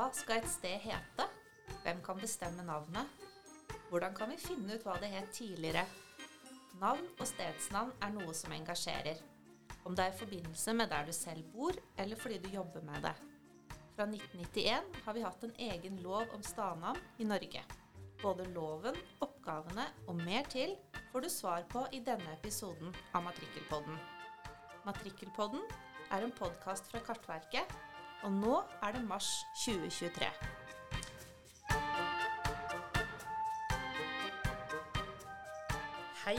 Hva skal et sted hete? Hvem kan bestemme navnet? Hvordan kan vi finne ut hva det het tidligere? Navn og stedsnavn er noe som engasjerer. Om det er i forbindelse med der du selv bor, eller fordi du jobber med det. Fra 1991 har vi hatt en egen lov om stadnavn i Norge. Både loven, oppgavene og mer til får du svar på i denne episoden av Matrikkelpodden. Matrikkelpodden er en podkast fra Kartverket, og nå er det mars 2023. Hei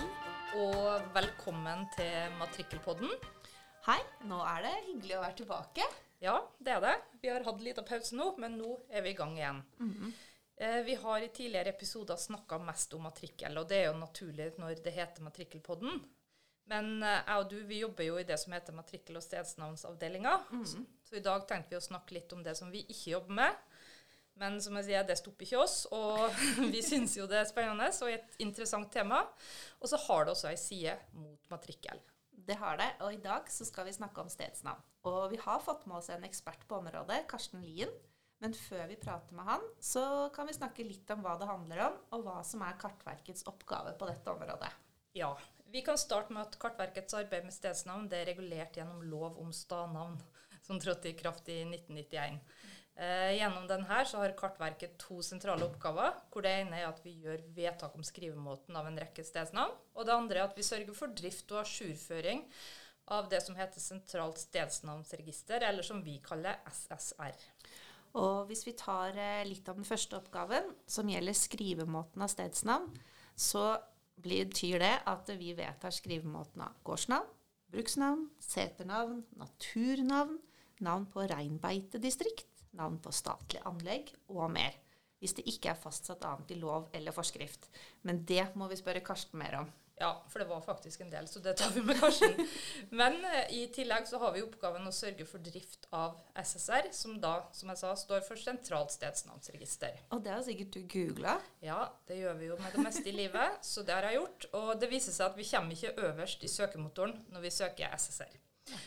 og velkommen til Matrikkelpodden. Hei, nå er det hyggelig å være tilbake. Ja, det er det. Vi har hatt litt av pause nå, men nå er vi i gang igjen. Eh, Vi har i tidligere episoder snakka mest om matrikkel, og det er jo naturlig når det heter Matrikkelpodden. Men eh, jeg og du vi jobber jo i det som heter matrikkel- og stedsnavnsavdelinga. Så, så i dag tenkte vi å snakke litt om det som vi ikke jobber med. Men som jeg sier, det stopper ikke oss, og vi syns jo det er spennende og et interessant tema. Og så har det også ei side mot matrikkel. Det har det, og i dag så skal vi snakke om stedsnavn. Og vi har fått med oss en ekspert på området, Karsten Lien. Men før vi prater med han, så kan vi snakke litt om hva det handler om, og hva som er Kartverkets oppgave på dette området. Ja, vi kan starte med at Kartverkets arbeid med stedsnavn er regulert gjennom lov om stadnavn, som trådte i kraft i 1991. Eh, gjennom denne har Kartverket to sentrale oppgaver. hvor Det ene er at vi gjør vedtak om skrivemåten av en rekke stedsnavn. Og det andre er at vi sørger for drift og ajourføring av det som heter Sentralt stedsnavnsregister, eller som vi kaller SSR. Og hvis vi tar eh, litt av den første oppgaven, som gjelder skrivemåten av stedsnavn, så betyr det at vi vedtar skrivemåten av gårdsnavn, bruksnavn, seternavn, naturnavn, navn på reinbeitedistrikt, navn på statlig anlegg og mer. Hvis det ikke er fastsatt annet i lov eller forskrift. Men det må vi spørre Karsten mer om. Ja, for det var faktisk en del, så det tar vi med Karsten. Men eh, i tillegg så har vi oppgaven å sørge for drift av SSR, som da, som jeg sa, står for Sentralt stedsnavnsregister. Og det har sikkert du googla. Ja, det gjør vi jo med det meste i livet, så det har jeg gjort. Og det viser seg at vi kommer ikke øverst i søkemotoren når vi søker SSR.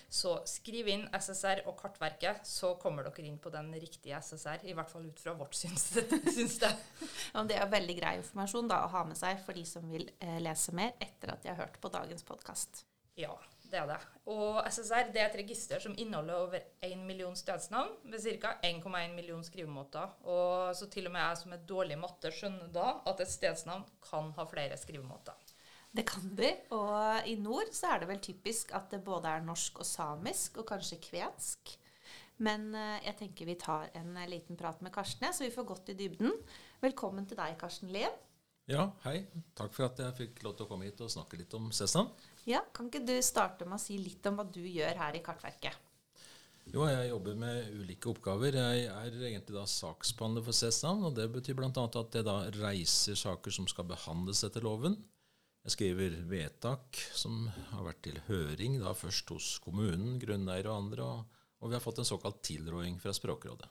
Så skriv inn SSR og Kartverket, så kommer dere inn på den riktige SSR. I hvert fall ut fra vårt syns, syns det. Er veldig grei informasjon da, å ha med seg for de som vil eh, lese mer etter at de har hørt på dagens podkast. Ja, det er det. Og SSR det er et register som inneholder over 1 million stedsnavn med ca. 1,1 million skrivemåter. Og så til og med jeg som er dårlig i matte, skjønner da at et stedsnavn kan ha flere skrivemåter. Det kan de. Og i nord så er det vel typisk at det både er norsk og samisk, og kanskje kvensk. Men eh, jeg tenker vi tar en eh, liten prat med Karsten, så vi får gått i dybden. Velkommen til deg, Karsten Lien. Ja, hei. Takk for at jeg fikk lov til å komme hit og snakke litt om Sesam. Ja, Kan ikke du starte med å si litt om hva du gjør her i Kartverket? Jo, jeg jobber med ulike oppgaver. Jeg er egentlig da saksbehandler for Sesam, og det betyr bl.a. at jeg da reiser saker som skal behandles etter loven. Jeg skriver vedtak som har vært til høring, da først hos kommunen, grunneiere og andre, og, og vi har fått en såkalt tilråding fra Språkrådet.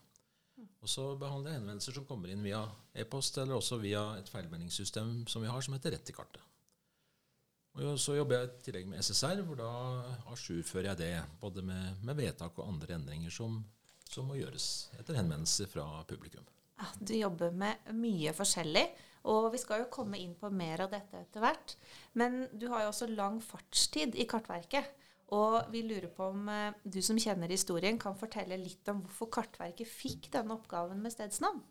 Og så behandler jeg henvendelser som kommer inn via e-post, eller også via et feilmeldingssystem som vi har, som heter Rett i kartet. Og så jobber jeg i tillegg med SSR, hvor da ajourfører jeg det, både med, med, vedtak og andre endringer som, som må gjøres etter henvendelser fra publikum. Ja, du jobber med mye forskjellig, og vi skal jo komme inn på mer av dette etter hvert. Men du har jo også lang fartstid i Kartverket. Og vi lurer på om eh, du som kjenner historien, kan fortelle litt om hvorfor Kartverket fikk denne oppgaven med stedsnavn?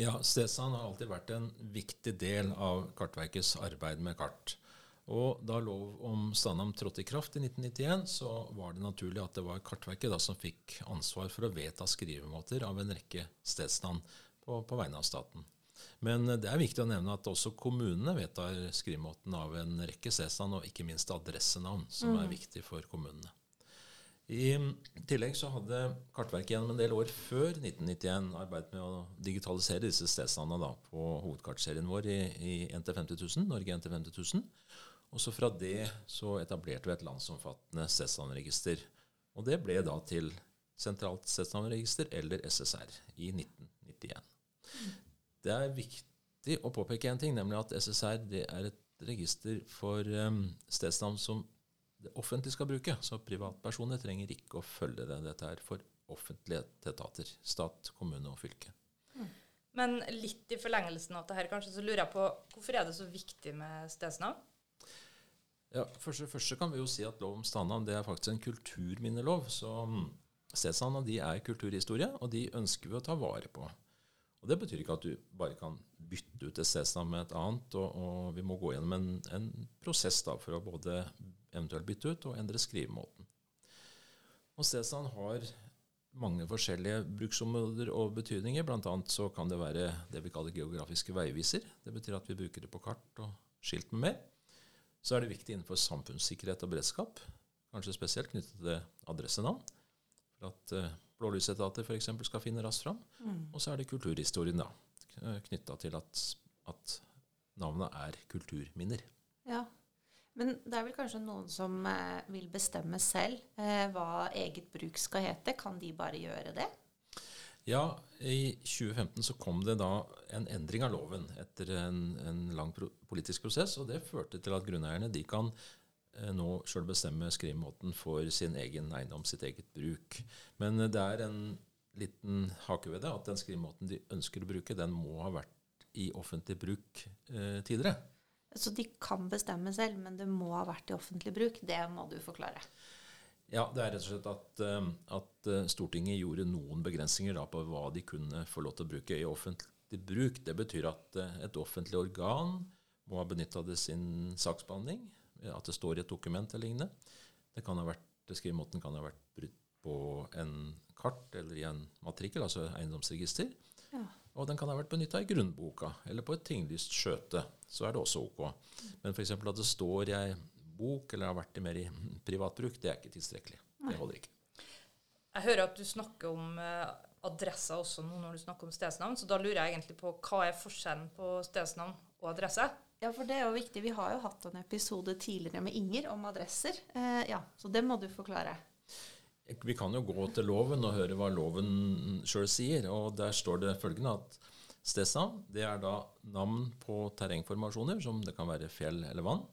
Ja, stedsnavn har alltid vært en viktig del av Kartverkets arbeid med kart. Og da lov om stadnavn trådte i kraft i 1991, så var det naturlig at det var Kartverket da som fikk ansvar for å vedta skrivemåter av en rekke stedsnavn på, på vegne av staten. Men det er viktig å nevne at også kommunene vedtar skrivemåten av en rekke stedsnavn, og ikke minst adressenavn, som er viktig for kommunene. I tillegg så hadde Kartverket gjennom en del år før 1991 arbeidet med å digitalisere disse stedsnavnene på hovedkartserien vår i, i NT 50 000, Norge NT 50 000. Og så fra det så etablerte vi et landsomfattende stedsnavnregister. Og det ble da til Sentralt stedsnavnregister, eller SSR, i 1991. Det er viktig å påpeke en ting, nemlig at SSR det er et register for um, stedsnavn som det offentlige skal bruke. Så privatpersoner trenger ikke å følge det. Dette er for offentlige etater. Stat, kommune og fylke. Men litt i forlengelsen av det her, kanskje, så lurer jeg på hvorfor er det så viktig med stedsnavn? Ja, Først først kan vi jo si at lov om stednavn det er faktisk en kulturminnelov. Så mm, stedsnavnene de er kulturhistorie, og de ønsker vi å ta vare på. Og Det betyr ikke at du bare kan bytte ut et stedsnavn med et annet. Og, og vi må gå gjennom en, en, prosess da for å både eventuelt bytte ut og endre skrivemåten. Og Stedsnavn har mange forskjellige bruksområder og betydninger. Blant annet så kan det være det vi kaller geografiske veiviser. Det betyr at vi bruker det på kart og skilt med mer. Så er det viktig innenfor samfunnssikkerhet og beredskap, kanskje spesielt knyttet til adressenavn. For at uh, blålysetater f.eks. skal finne raskt fram. Mm. Og så er det kulturhistorien, da, knytta til at, at navnet er kulturminner. Ja, men det er vel kanskje noen som eh, vil bestemme selv eh, hva eget bruk skal hete. Kan de bare gjøre det? Ja, i 2015 så kom det da en endring av loven etter en, en lang pro politisk prosess. Og det førte til at grunneierne de kan nå sjøl bestemme skrivemåten for sin egen eiendom, sitt eget bruk. Men det er en liten hake ved det at den skrivemåten de ønsker å bruke, den må ha vært i offentlig bruk eh, tidligere. Så de kan bestemme selv, men det må ha vært i offentlig bruk. Det må du forklare. Ja, det er rett og slett at, eh, at eh, Stortinget gjorde noen begrensninger på hva de kunne få lov til å bruke i offentlig bruk. Det betyr at eh, et offentlig organ må ha benytta det sin saksbehandling. At det står i et dokument eller lignende. Det kan ha vært, Skrivemåten kan ha vært brutt på en kart eller i en matrikkel, altså eiendomsregister. Ja. Og den kan ha vært benytta i grunnboka eller på et tinglyst skjøte. Så er det også ok. Men f.eks. at det står i ei bok eller har vært i mer i privatbruk, det er ikke tilstrekkelig. Det holder ikke. Jeg hører at du snakker om adressa adresser også nå når du snakker om stedsnavn, så da lurer jeg egentlig på hva er forskjellen på stedsnavn og adresse? Ja, for det er jo viktig. Vi har jo hatt en episode tidligere med Inger om adresser. Eh, ja, Så det må du forklare. Vi kan jo gå til loven og høre hva loven sjøl sier. og Der står det følgende at stedsnavn det er da navn på terrengformasjoner, som det kan være fjell eller vann.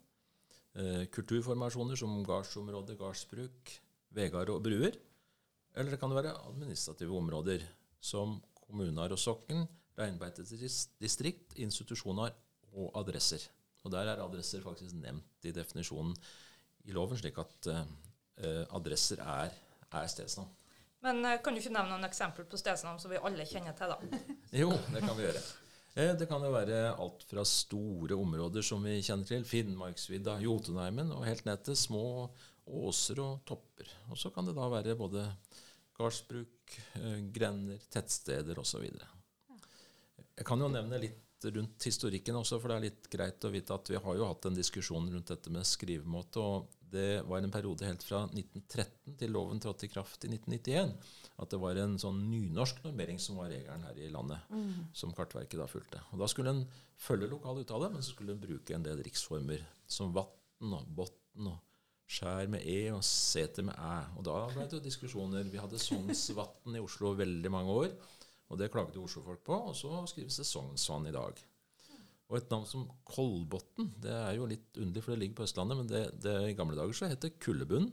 Eh, kulturformasjoner som gardsområde, gardsbruk, veier og bruer. Eller det kan være administrative områder som kommuner og sokken, reinbeitedistrikt, institusjoner og adresser. Og Der er adresser faktisk nevnt i definisjonen i loven, slik at eh, adresser er er stedsnavn. Men uh, kan du ikke nevne noen eksempel på stedsnavn som vi alle kjenner til, da? jo, det kan vi gjøre. Eh, det kan jo være alt fra store områder som vi kjenner til, Finnmarksvidda, Jotunheimen, og helt ned til små åser og topper. Og så kan det da være både gardsbruk, eh, grender, tettsteder osv. Jeg kan jo nevne litt rundt historikken også, for det er litt greit å vite at vi har jo hatt en diskusjon rundt dette med skrivemåte. og det var en periode helt fra 1913 til loven trådte i kraft i 1991, at det var en sånn nynorsk normering som var regelen her i landet, mm. som Kartverket da fulgte. Og Da skulle en følge lokal uttale, men så skulle en bruke en del riksformer som vatn og botn og skjær med e og seter med æ. Og da ble det jo diskusjoner. Vi hadde Sognsvatn i Oslo veldig mange år, og det klagde oslofolk på. Og så skrives det Sognsvann i dag. Og et navn som Kolbotn, det er jo litt underlig, for det ligger på Østlandet, men det, det i gamle dager så het det Kullebunn,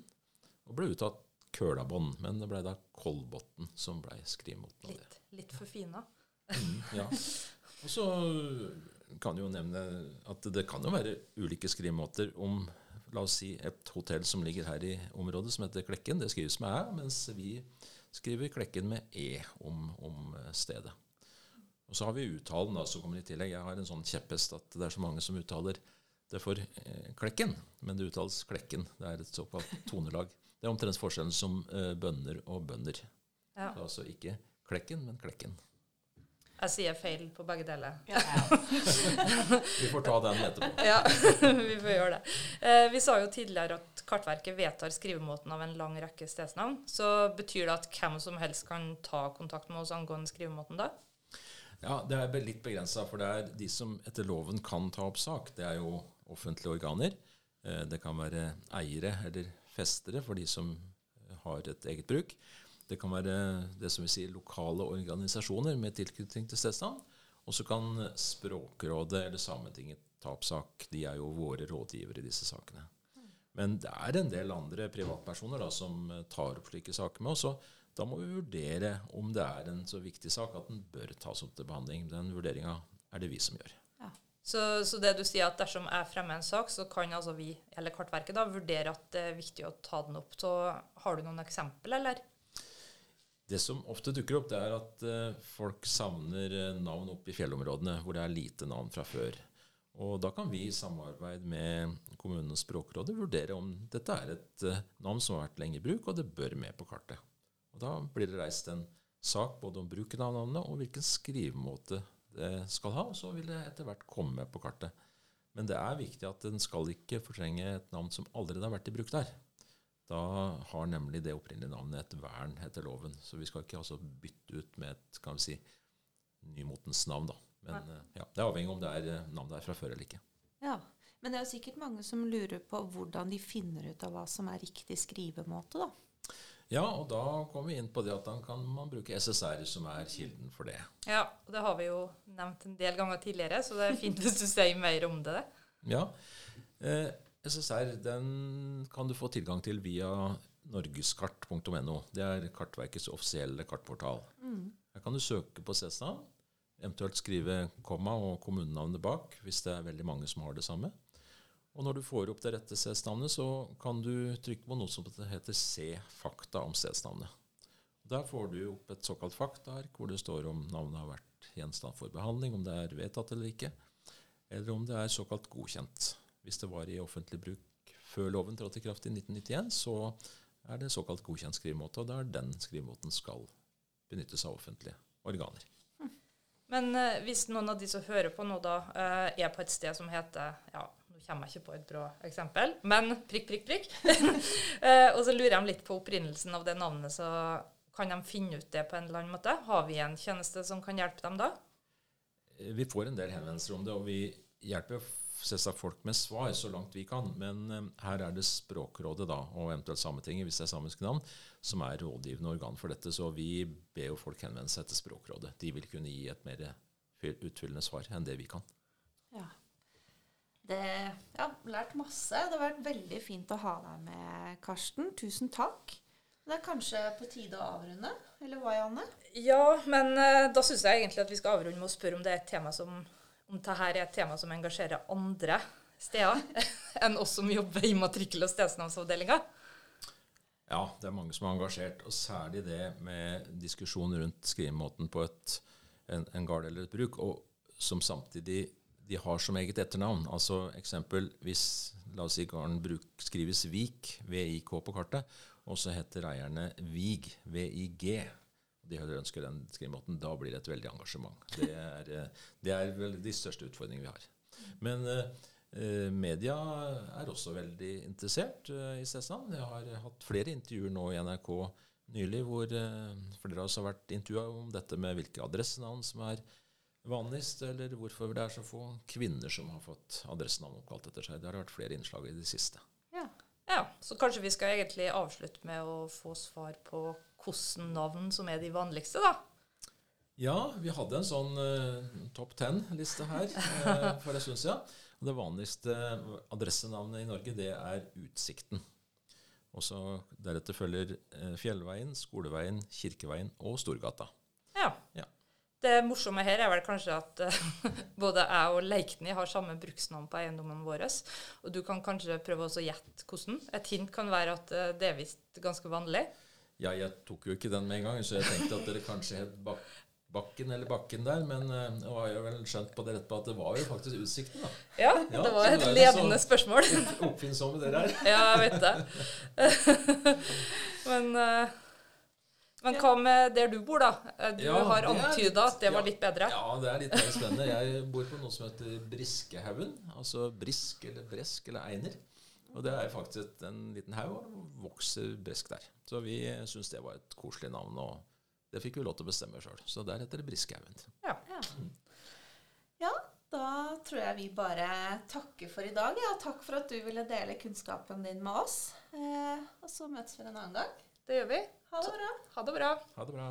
og ble uttatt Kølabånd. Men det ble da Kolbotn som ble skrivemåten av det. Litt forfina. Mm, ja. Og så kan jo nevne at det kan jo være ulike skrivemåter om la oss si et hotell som ligger her i området, som heter Klekken. Det skrives med æ, mens vi skriver Klekken med e om, om stedet. Og så har vi uttalen da, som kommer i tillegg. Jeg har en sånn kjepphest at det er så mange som uttaler det for eh, Klekken, men det uttales Klekken. Det er et såkalt tonelag. Det er omtrent forskjellen som eh, bønner og bønder. Ja. Altså ikke Klekken, men Klekken. Jeg sier feil på begge deler. Ja. vi får ta den etterpå. ja, vi får gjøre det. Eh, vi sa jo tidligere at Kartverket vedtar skrivemåten av en lang rekke stedsnavn. Så betyr det at hvem som helst kan ta kontakt med oss angående skrivemåten da? Ja, Det er litt begrensa, for det er de som etter loven kan ta opp sak. Det er jo offentlige organer. Eh, det kan være eiere eller festere for de som har et eget bruk. Det kan være det som vi sier lokale organisasjoner med tilknytning til stedsnavn. Og så kan Språkrådet eller Sametinget ta opp sak. De er jo våre rådgivere i disse sakene. Men det er en del andre privatpersoner da, som tar opp slike saker med oss. Og da må vi vurdere om det er en så viktig sak at den bør tas opp til behandling. Den vurderinga er det vi som gjør. Så, så, det du sier at dersom jeg fremmer en sak, så kan altså vi, eller Kartverket, da, vurdere at det er viktig å ta den opp. Så har du noen eksempel, eller? Det som ofte dukker opp, det er at uh, folk savner uh, navn oppe i fjellområdene hvor det er lite navn fra før. Og da kan vi i samarbeid med kommunenes språkrådet vurdere om dette er et uh, navn som har vært lenge i bruk, og det bør med på kartet. Og Da blir det reist en sak både om bruken av navnet og hvilken skrivemåte det skal ha, og så vil det etter hvert komme med på kartet. Men det er viktig at den skal ikke fortrenge et navn som allerede har vært i bruk der. Da har nemlig det opprinnelige navnet et vern etter loven. Så vi skal ikke altså bytte ut med et kan vi si, nymotens navn. da. Men eh, ja, Det er avhengig om det er navnet er fra før eller ikke. Ja, Men det er jo sikkert mange som lurer på hvordan de finner ut av hva som er riktig skrivemåte. da. Ja, og da kommer vi inn på det at da kan man bruke SSR som er kilden for det. Ja, og det har vi jo nevnt en del ganger tidligere, så det er fint hvis du sier mer om det. Ja. Eh, SSR den kan du få tilgang til via norgeskart.no. Det er Kartverkets offisielle kartportal. Mm. Her kan du søke på stedsnavn, eventuelt skrive komma og kommunenavnet bak hvis det er veldig mange som har det samme. Og når du får opp det rette stedsnavnet, så kan du trykke på noe som heter Se fakta om stedsnavnet. Der får du opp et såkalt faktaark hvor det står om navnet har vært gjenstand for behandling, om det er vedtatt eller ikke, eller om det er såkalt godkjent. Hvis det var i offentlig bruk før loven trådte i kraft i 1991, så er det såkalt godkjent skrivemåte, og det er den skrivemåten skal benyttes av offentlige organer. Men uh, hvis noen av de som hører på nå, da, uh, er på et sted som heter ja, Nå kommer jeg ikke på et bra eksempel, men prikk, prikk, prikk. Eh, og så lurer de litt på opprinnelsen av det navnet, så kan de finne ut det på en eller annen måte? Har vi en tjeneste som kan hjelpe dem da? Eh, vi får en del henvendelser om det, og vi hjelper selvsagt folk med svar så langt vi kan. Men um, her er det Språkrådet da, og eventuelt Sametinget, hvis det er samiske navn, som er rådgivende organ for dette. Så vi ber jo folk henvende seg til Språkrådet. De vil kunne gi et mer utfyllende svar enn det vi kan. Ja. Det, ja, lært masse. Det har vært veldig fint å ha deg med, Karsten. Tusen takk. Det er kanskje på tide å avrunde, eller hva, Janne? Ja, men uh, da syns jeg egentlig at vi skal avrunde med å spørre om det er et tema som om dette er et tema som engasjerer andre steder enn oss som jobber i matrikkel- og stedsnavnsavdelinga. Ja, det er mange som er engasjert, og særlig det med diskusjon rundt skrivemåten på et, en, en gard eller et bruk, og som samtidig de har som eget etternavn. Altså eksempel hvis la oss si garden bruk, skrives Vik, VIK på kartet, og så heter eierne Vig, VIG. De ønsker den skrivemåten. Da blir det et veldig engasjement. Det er, eh, det er vel de største utfordringene vi har. Men eh, media er også veldig interessert eh, i stedsnavn. Jeg har hatt flere intervjuer nå i NRK nylig hvor eh, flere av oss har vært intervjua om dette med hvilke adressenavn som er vanligst, eller hvorfor det er så få kvinner som har fått adressenavn oppkalt etter seg. Det har vært flere innslag i det siste. Ja. ja. Så kanskje vi skal egentlig avslutte med å få svar på hvilke navn som er de vanligste, da? Ja, vi hadde en sånn uh, topp ten-liste her uh, for en stund siden. Og det vanligste adressenavnet i Norge, det er Utsikten. Og så Deretter følger uh, Fjellveien, Skoleveien, Kirkeveien og Storgata. Ja. ja. Det morsomme her er vel kanskje at uh, både jeg og Leikny har samme bruksnavn på eiendommen vår. Og du kan kanskje prøve å gjette hvordan. Et hint kan være at uh, det er visst ganske vanlig. Ja, jeg tok jo ikke den med en gang, så jeg tenkte at dere kanskje het bak Bakken eller Bakken der, men uh, nå har jeg vel skjønt på det rett på at det var jo faktisk Utsikten, da. Ja, ja det var et ledende spørsmål. Oppfinnsomme dere er. ja, jeg vet det. men uh, men hva med der du bor, da? Eh, du ja, har antyda at det var litt bedre? Ja, det er litt mer spennende. Jeg bor på noe som heter Briskehaugen. Altså brisk eller bresk eller einer. Og det er faktisk en liten haug, og vokser brisk der. Så vi syns det var et koselig navn, og det fikk vi lov til å bestemme sjøl. Så der heter det Briskehaugen. Ja. Ja. ja. da tror jeg vi bare takker for i dag. Ja, takk for at du ville dele kunnskapen din med oss. Eh, og så møtes vi en annen gang. Det gjør vi. Ha det bra. Ha det bra. Ha det bra.